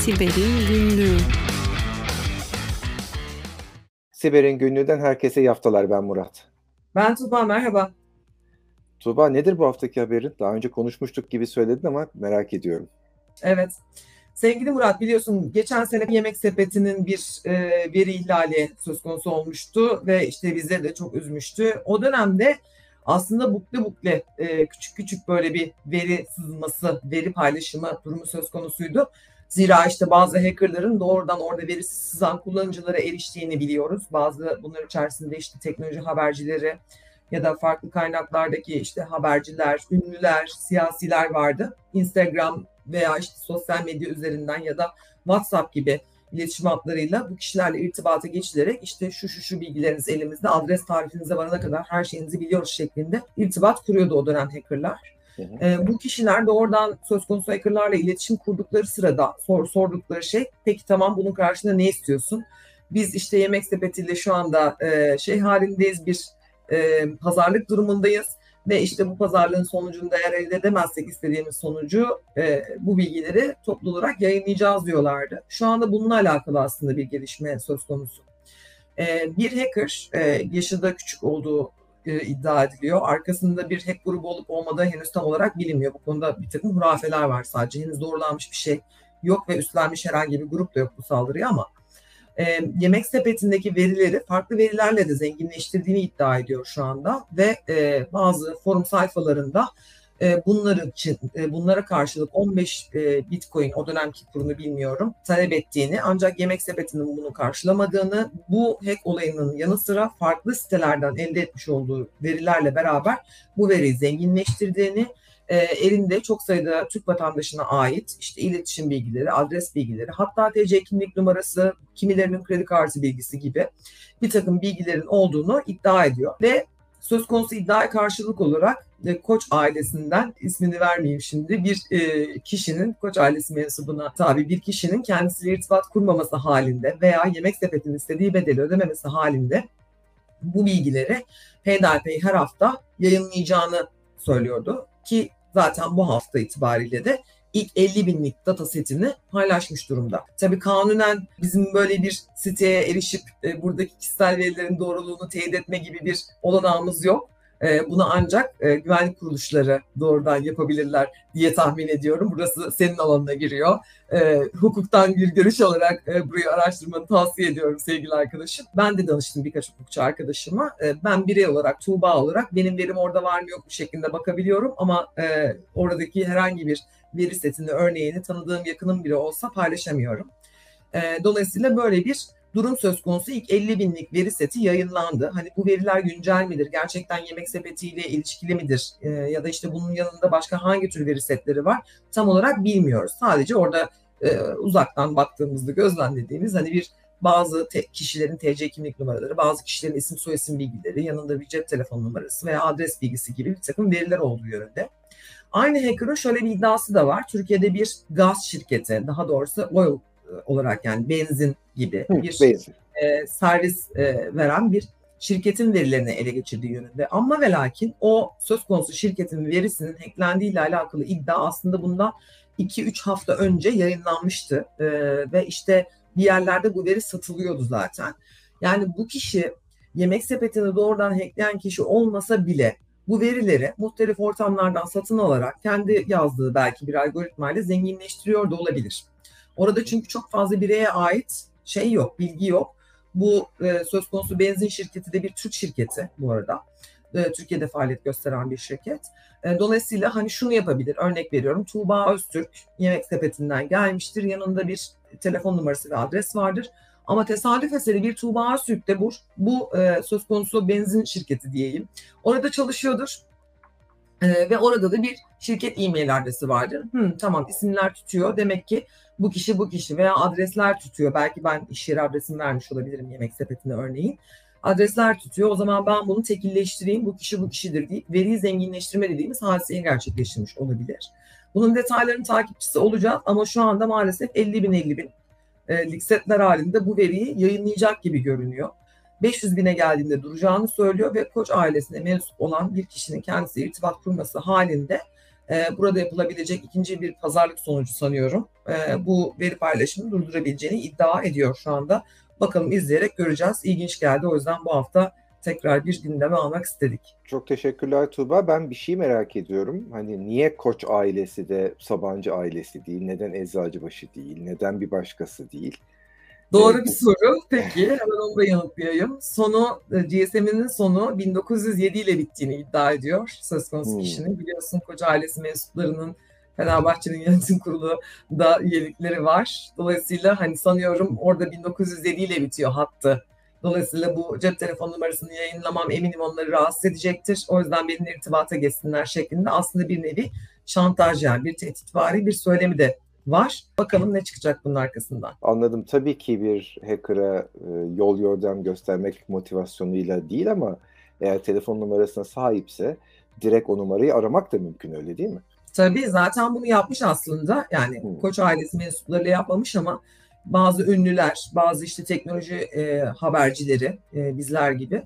Siber'in Günlüğü Siber'in Günlüğü'den herkese yaftalar ben Murat. Ben Tuba merhaba. Tuba nedir bu haftaki haberin? Daha önce konuşmuştuk gibi söyledin ama merak ediyorum. Evet. Sevgili Murat biliyorsun geçen sene Yemek Sepeti'nin bir e, veri ihlali söz konusu olmuştu ve işte bizleri de çok üzmüştü. O dönemde aslında bukle bukle e, küçük küçük böyle bir veri sızması, veri paylaşımı durumu söz konusuydu. Zira işte bazı hackerların doğrudan orada verisi sızan kullanıcılara eriştiğini biliyoruz. Bazı bunlar içerisinde işte teknoloji habercileri ya da farklı kaynaklardaki işte haberciler, ünlüler, siyasiler vardı. Instagram veya işte sosyal medya üzerinden ya da WhatsApp gibi iletişim hatlarıyla bu kişilerle irtibata geçilerek işte şu şu şu bilgileriniz elimizde adres tarifinize varana kadar her şeyinizi biliyoruz şeklinde irtibat kuruyordu o dönem hackerlar. E, bu kişiler de oradan söz konusu hackerlarla iletişim kurdukları sırada sor, sordukları şey peki tamam bunun karşılığında ne istiyorsun? Biz işte yemek sepetiyle şu anda e, şey halindeyiz bir e, pazarlık durumundayız ve işte bu pazarlığın sonucunda eğer elde edemezsek istediğimiz sonucu e, bu bilgileri toplu olarak yayınlayacağız diyorlardı. Şu anda bununla alakalı aslında bir gelişme söz konusu. E, bir hacker e, yaşı küçük olduğu e, iddia ediliyor. Arkasında bir hack grubu olup olmadığı henüz tam olarak bilinmiyor. Bu konuda bir takım hurafeler var sadece. Henüz doğrulanmış bir şey yok ve üstlenmiş herhangi bir grup da yok bu saldırıya ama e, yemek sepetindeki verileri farklı verilerle de zenginleştirdiğini iddia ediyor şu anda ve e, bazı forum sayfalarında bunlar için e, bunlara karşılık 15 e, Bitcoin o dönemki kurunu bilmiyorum talep ettiğini ancak yemek sepetinin bunu karşılamadığını bu hack olayının yanı sıra farklı sitelerden elde etmiş olduğu verilerle beraber bu veriyi zenginleştirdiğini e, elinde çok sayıda Türk vatandaşına ait işte iletişim bilgileri, adres bilgileri, hatta TC kimlik numarası, kimilerinin kredi kartı bilgisi gibi bir takım bilgilerin olduğunu iddia ediyor. Ve söz konusu iddiaya karşılık olarak e, Koç ailesinden ismini vermeyeyim şimdi bir e, kişinin Koç ailesi mensubuna tabi bir kişinin kendisiyle irtibat kurmaması halinde veya yemek sepetinin istediği bedeli ödememesi halinde bu bilgileri peyderpey her hafta yayınlayacağını söylüyordu. Ki zaten bu hafta itibariyle de ilk 50 binlik data setini paylaşmış durumda. Tabii kanunen bizim böyle bir siteye erişip e, buradaki kişisel verilerin doğruluğunu teyit etme gibi bir olanağımız yok. E, bunu ancak e, güvenlik kuruluşları doğrudan yapabilirler diye tahmin ediyorum. Burası senin alanına giriyor. E, hukuktan bir görüş olarak e, burayı araştırmanı tavsiye ediyorum sevgili arkadaşım. Ben de danıştım birkaç hukukçu arkadaşıma. E, ben birey olarak, Tuğba olarak benim verim orada var mı yok mu şeklinde bakabiliyorum. Ama e, oradaki herhangi bir veri setini, örneğini tanıdığım yakınım biri olsa paylaşamıyorum. E, dolayısıyla böyle bir durum söz konusu ilk 50 binlik veri seti yayınlandı. Hani bu veriler güncel midir? Gerçekten yemek sepetiyle ilişkili midir? E, ya da işte bunun yanında başka hangi tür veri setleri var? Tam olarak bilmiyoruz. Sadece orada e, uzaktan baktığımızda gözlemlediğimiz hani bir bazı te- kişilerin TC kimlik numaraları, bazı kişilerin isim soyisim bilgileri, yanında bir cep telefon numarası veya adres bilgisi gibi bir takım veriler olduğu yönünde. Aynı hacker'ın şöyle bir iddiası da var. Türkiye'de bir gaz şirketi, daha doğrusu oil olarak yani benzin gibi Hı, bir benzin. e, servis e, veren bir şirketin verilerini ele geçirdiği yönünde. Ama ve lakin o söz konusu şirketin verisinin hacklendiği ile alakalı iddia aslında bundan 2-3 hafta önce yayınlanmıştı. E, ve işte bir yerlerde bu veri satılıyordu zaten. Yani bu kişi yemek sepetini doğrudan hackleyen kişi olmasa bile bu verileri muhtelif ortamlardan satın alarak kendi yazdığı belki bir algoritmayla zenginleştiriyor da olabilir. Orada çünkü çok fazla bireye ait şey yok, bilgi yok. Bu e, söz konusu benzin şirketi de bir Türk şirketi bu arada. E, Türkiye'de faaliyet gösteren bir şirket. E, dolayısıyla hani şunu yapabilir. Örnek veriyorum. Tuğba Öztürk yemek sepetinden gelmiştir. Yanında bir telefon numarası ve adres vardır. Ama tesadüf eseri bir Tuğba Öztürk de bu, bu e, söz konusu benzin şirketi diyeyim. Orada çalışıyordur. E, ve orada da bir şirket e-mail adresi vardır. Hı, tamam isimler tutuyor. Demek ki bu kişi bu kişi veya adresler tutuyor. Belki ben iş yeri adresimi vermiş olabilirim yemek sepetine örneğin. Adresler tutuyor. O zaman ben bunu tekilleştireyim. Bu kişi bu kişidir deyip veriyi zenginleştirme dediğimiz hadiseyi gerçekleştirmiş olabilir. Bunun detaylarının takipçisi olacağız ama şu anda maalesef 50 bin 50 bin e, liksetler halinde bu veriyi yayınlayacak gibi görünüyor. 500 bine geldiğinde duracağını söylüyor ve Koç ailesine mensup olan bir kişinin kendisi irtibat kurması halinde e, burada yapılabilecek ikinci bir pazarlık sonucu sanıyorum. E, bu veri paylaşımını durdurabileceğini iddia ediyor şu anda. Bakalım izleyerek göreceğiz. İlginç geldi. O yüzden bu hafta tekrar bir gündeme almak istedik. Çok teşekkürler Tuğba. Ben bir şey merak ediyorum. Hani niye Koç ailesi de Sabancı ailesi değil? Neden Eczacıbaşı değil? Neden bir başkası değil? Doğru bir soru. Peki hemen onu da yanıtlayayım. Sonu e, GSM'nin sonu 1907 ile bittiğini iddia ediyor söz konusu hmm. kişinin. Biliyorsun koca ailesi mensuplarının Fenerbahçe'nin yönetim kurulu da üyelikleri var. Dolayısıyla hani sanıyorum orada 1907 ile bitiyor hattı. Dolayısıyla bu cep telefon numarasını yayınlamam eminim onları rahatsız edecektir. O yüzden benimle irtibata geçsinler şeklinde aslında bir nevi şantaj yani bir tehditvari bir söylemi de var. Bakalım ne çıkacak bunun arkasından. Anladım. Tabii ki bir hacker'a e, yol yordam göstermek motivasyonuyla değil ama eğer telefon numarasına sahipse direkt o numarayı aramak da mümkün öyle değil mi? Tabii zaten bunu yapmış aslında. Yani hmm. Koç ailesi mensuplarıyla yapmamış ama bazı ünlüler, bazı işte teknoloji e, habercileri e, bizler gibi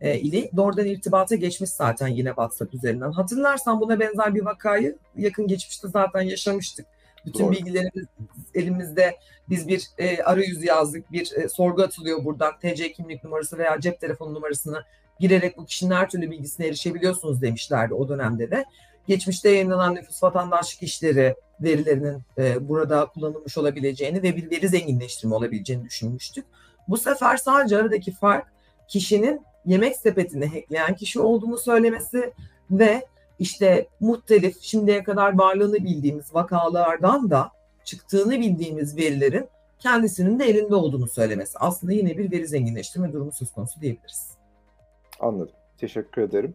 e, ile doğrudan irtibata geçmiş zaten yine WhatsApp üzerinden. Hatırlarsan buna benzer bir vakayı yakın geçmişte zaten yaşamıştık. Bütün Doğru. bilgilerimiz elimizde. Biz bir e, arayüz yazdık, bir e, sorgu atılıyor buradan. TC kimlik numarası veya cep telefonu numarasını girerek bu kişinin her türlü bilgisine erişebiliyorsunuz demişlerdi o dönemde de. Geçmişte yayınlanan nüfus vatandaşlık işleri verilerinin e, burada kullanılmış olabileceğini ve bir veri zenginleştirme olabileceğini düşünmüştük. Bu sefer sadece aradaki fark kişinin yemek sepetini hackleyen kişi olduğunu söylemesi ve işte muhtelif şimdiye kadar varlığını bildiğimiz vakalardan da çıktığını bildiğimiz verilerin kendisinin de elinde olduğunu söylemesi. Aslında yine bir veri zenginleştirme durumu söz konusu diyebiliriz. Anladım. Teşekkür ederim.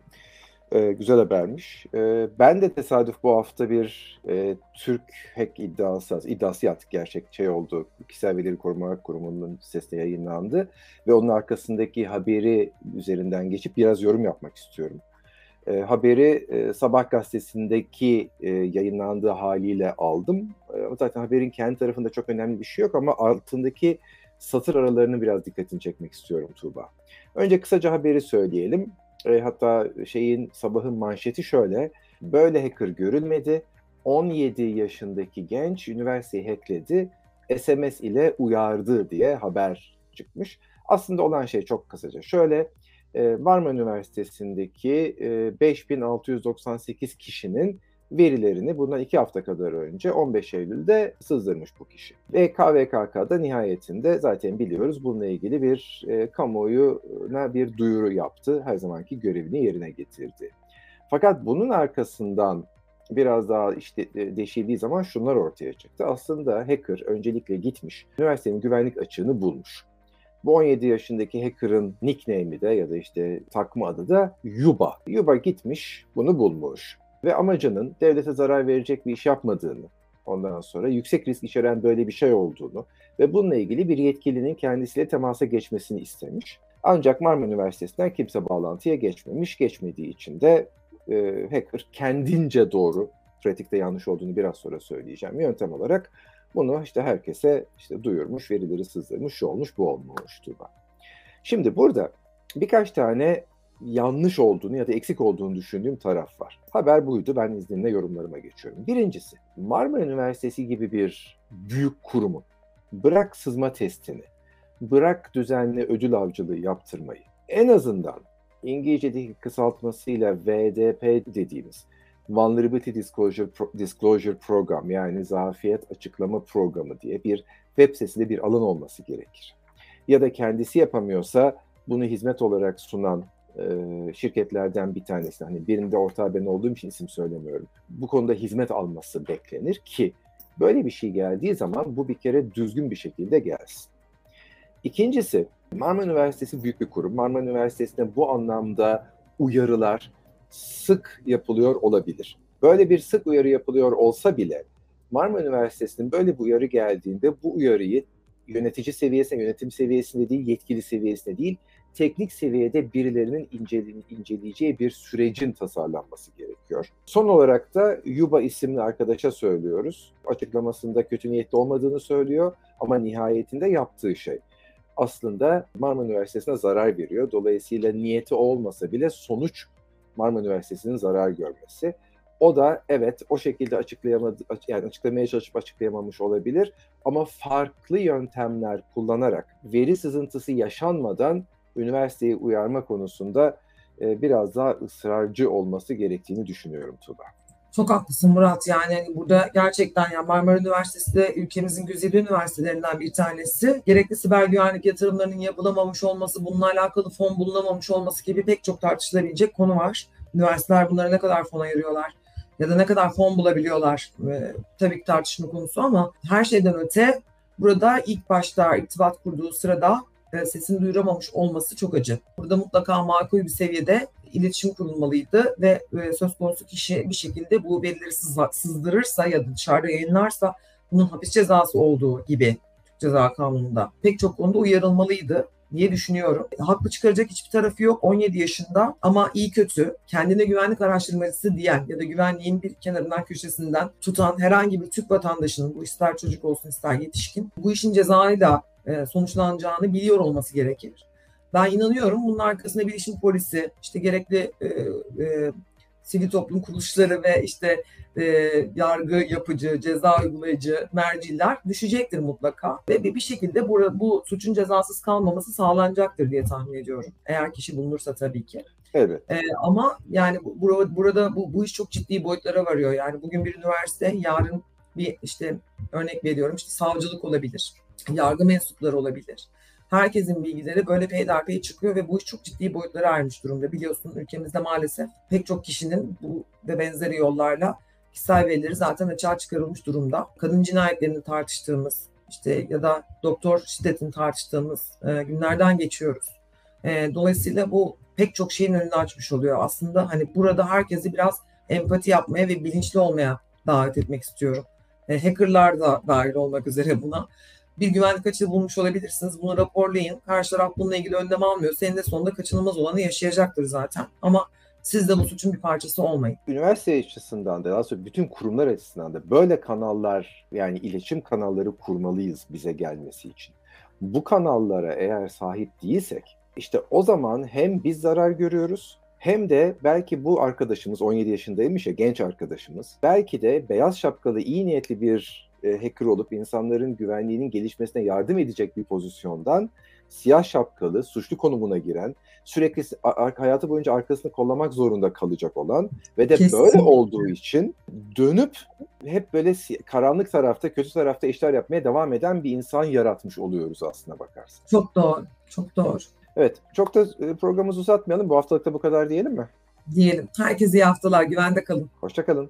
Ee, güzel habermiş. Ee, ben de tesadüf bu hafta bir e, Türk hack iddiası, iddiası yaptık gerçek şey oldu. Kişisel Verileri Koruma Kurumu'nun sitesinde yayınlandı. Ve onun arkasındaki haberi üzerinden geçip biraz yorum yapmak istiyorum. E, haberi e, Sabah gazetesindeki e, yayınlandığı haliyle aldım. E, zaten haberin kendi tarafında çok önemli bir şey yok ama altındaki satır aralarını biraz dikkatini çekmek istiyorum Tuğba. Önce kısaca haberi söyleyelim. E, hatta şeyin sabahın manşeti şöyle. Böyle hacker görülmedi. 17 yaşındaki genç üniversiteyi hackledi. SMS ile uyardı diye haber çıkmış. Aslında olan şey çok kısaca. Şöyle Marmara Üniversitesi'ndeki e, 5698 kişinin verilerini bundan iki hafta kadar önce 15 Eylül'de sızdırmış bu kişi. Ve KVKK'da nihayetinde zaten biliyoruz bununla ilgili bir e, kamuoyuna bir duyuru yaptı. Her zamanki görevini yerine getirdi. Fakat bunun arkasından biraz daha işte e, deşildiği zaman şunlar ortaya çıktı. Aslında hacker öncelikle gitmiş, üniversitenin güvenlik açığını bulmuş. Bu 17 yaşındaki hacker'ın nickname'i de ya da işte takma adı da Yuba. Yuba gitmiş, bunu bulmuş ve amacının devlete zarar verecek bir iş yapmadığını, ondan sonra yüksek risk içeren böyle bir şey olduğunu ve bununla ilgili bir yetkilinin kendisiyle temasa geçmesini istemiş. Ancak Marmara Üniversitesi'nden kimse bağlantıya geçmemiş. Geçmediği için de e, hacker kendince doğru, pratikte yanlış olduğunu biraz sonra söyleyeceğim yöntem olarak bunu işte herkese işte duyurmuş, verileri sızdırmış, şu olmuş, bu olmuş Tuğba. Şimdi burada birkaç tane yanlış olduğunu ya da eksik olduğunu düşündüğüm taraf var. Haber buydu. Ben izninle yorumlarıma geçiyorum. Birincisi, Marmara Üniversitesi gibi bir büyük kurumun bırak sızma testini, bırak düzenli ödül avcılığı yaptırmayı, en azından İngilizce'deki kısaltmasıyla VDP dediğimiz Vulnerability Disclosure, Pro- Disclosure Program yani zafiyet açıklama programı diye bir web sitesinde bir alan olması gerekir. Ya da kendisi yapamıyorsa bunu hizmet olarak sunan e, şirketlerden bir tanesi. Hani birinde ortağı ben olduğum için isim söylemiyorum. Bu konuda hizmet alması beklenir ki böyle bir şey geldiği zaman bu bir kere düzgün bir şekilde gelsin. İkincisi Marmara Üniversitesi büyük bir kurum. Marmara Üniversitesi'nde bu anlamda uyarılar sık yapılıyor olabilir. Böyle bir sık uyarı yapılıyor olsa bile Marmara Üniversitesi'nin böyle bir uyarı geldiğinde bu uyarıyı yönetici seviyesinde, yönetim seviyesinde değil, yetkili seviyesinde değil, teknik seviyede birilerinin inceleyeceği bir sürecin tasarlanması gerekiyor. Son olarak da Yuba isimli arkadaşa söylüyoruz. Açıklamasında kötü niyetli olmadığını söylüyor ama nihayetinde yaptığı şey aslında Marmara Üniversitesi'ne zarar veriyor. Dolayısıyla niyeti olmasa bile sonuç Marmara Üniversitesi'nin zarar görmesi. O da evet o şekilde açıklayamadı yani açıklamaya çalışıp açıklayamamış olabilir ama farklı yöntemler kullanarak veri sızıntısı yaşanmadan üniversiteyi uyarma konusunda biraz daha ısrarcı olması gerektiğini düşünüyorum Tuba. Çok haklısın Murat. Yani hani burada gerçekten ya Marmara Üniversitesi de ülkemizin güzide üniversitelerinden bir tanesi. Gerekli siber güvenlik yatırımlarının yapılamamış olması, bununla alakalı fon bulunamamış olması gibi pek çok tartışılabilecek konu var. Üniversiteler bunlara ne kadar fon ayırıyorlar ya da ne kadar fon bulabiliyorlar ee, tabii ki tartışma konusu ama her şeyden öte burada ilk başta irtibat kurduğu sırada e, sesini duyuramamış olması çok acı. Burada mutlaka makul bir seviyede iletişim kurulmalıydı ve e, söz konusu kişi bir şekilde bu verileri sızdırırsa ya da dışarıda yayınlarsa bunun hapis cezası olduğu gibi Türk Ceza Kanunu'nda pek çok konuda uyarılmalıydı diye düşünüyorum. Haklı çıkaracak hiçbir tarafı yok. 17 yaşında ama iyi kötü kendine güvenlik araştırmacısı diyen ya da güvenliğin bir kenarından köşesinden tutan herhangi bir Türk vatandaşının bu ister çocuk olsun ister yetişkin bu işin cezayla e, sonuçlanacağını biliyor olması gerekir. Ben inanıyorum bunun arkasında bilişim polisi, işte gerekli e, e, sivil toplum kuruluşları ve işte e, yargı yapıcı, ceza uygulayıcı merciler düşecektir mutlaka ve bir şekilde bu, bu suçun cezasız kalmaması sağlanacaktır diye tahmin ediyorum. Eğer kişi bulunursa tabii ki. Evet. E, ama yani burada, burada bu, bu iş çok ciddi boyutlara varıyor. Yani bugün bir üniversite, yarın bir işte örnek veriyorum işte savcılık olabilir, yargı mensupları olabilir herkesin bilgileri böyle peyderpey çıkıyor ve bu iş çok ciddi boyutlara ermiş durumda. Biliyorsun ülkemizde maalesef pek çok kişinin bu ve benzeri yollarla kişisel verileri zaten açığa çıkarılmış durumda. Kadın cinayetlerini tartıştığımız işte ya da doktor şiddetini tartıştığımız e, günlerden geçiyoruz. E, dolayısıyla bu pek çok şeyin önünü açmış oluyor. Aslında hani burada herkesi biraz empati yapmaya ve bilinçli olmaya davet etmek istiyorum. E, hackerlar da dahil olmak üzere buna bir güvenlik açığı bulmuş olabilirsiniz. Bunu raporlayın. Karşı taraf bununla ilgili önlem almıyor. Senin de sonunda kaçınılmaz olanı yaşayacaktır zaten. Ama siz de bu suçun bir parçası olmayın. Üniversite açısından da daha sonra bütün kurumlar açısından da böyle kanallar yani iletişim kanalları kurmalıyız bize gelmesi için. Bu kanallara eğer sahip değilsek işte o zaman hem biz zarar görüyoruz hem de belki bu arkadaşımız 17 yaşındaymış ya genç arkadaşımız belki de beyaz şapkalı iyi niyetli bir e, hacker olup insanların güvenliğinin gelişmesine yardım edecek bir pozisyondan siyah şapkalı, suçlu konumuna giren, sürekli hayatı boyunca arkasını kollamak zorunda kalacak olan ve de Kesinlikle. böyle olduğu için dönüp hep böyle karanlık tarafta, kötü tarafta işler yapmaya devam eden bir insan yaratmış oluyoruz aslına bakarsan. Çok doğru, çok doğru. Evet, çok da e, programımızı uzatmayalım. Bu haftalıkta bu kadar diyelim mi? Diyelim. Herkese iyi haftalar, güvende kalın. Hoşçakalın.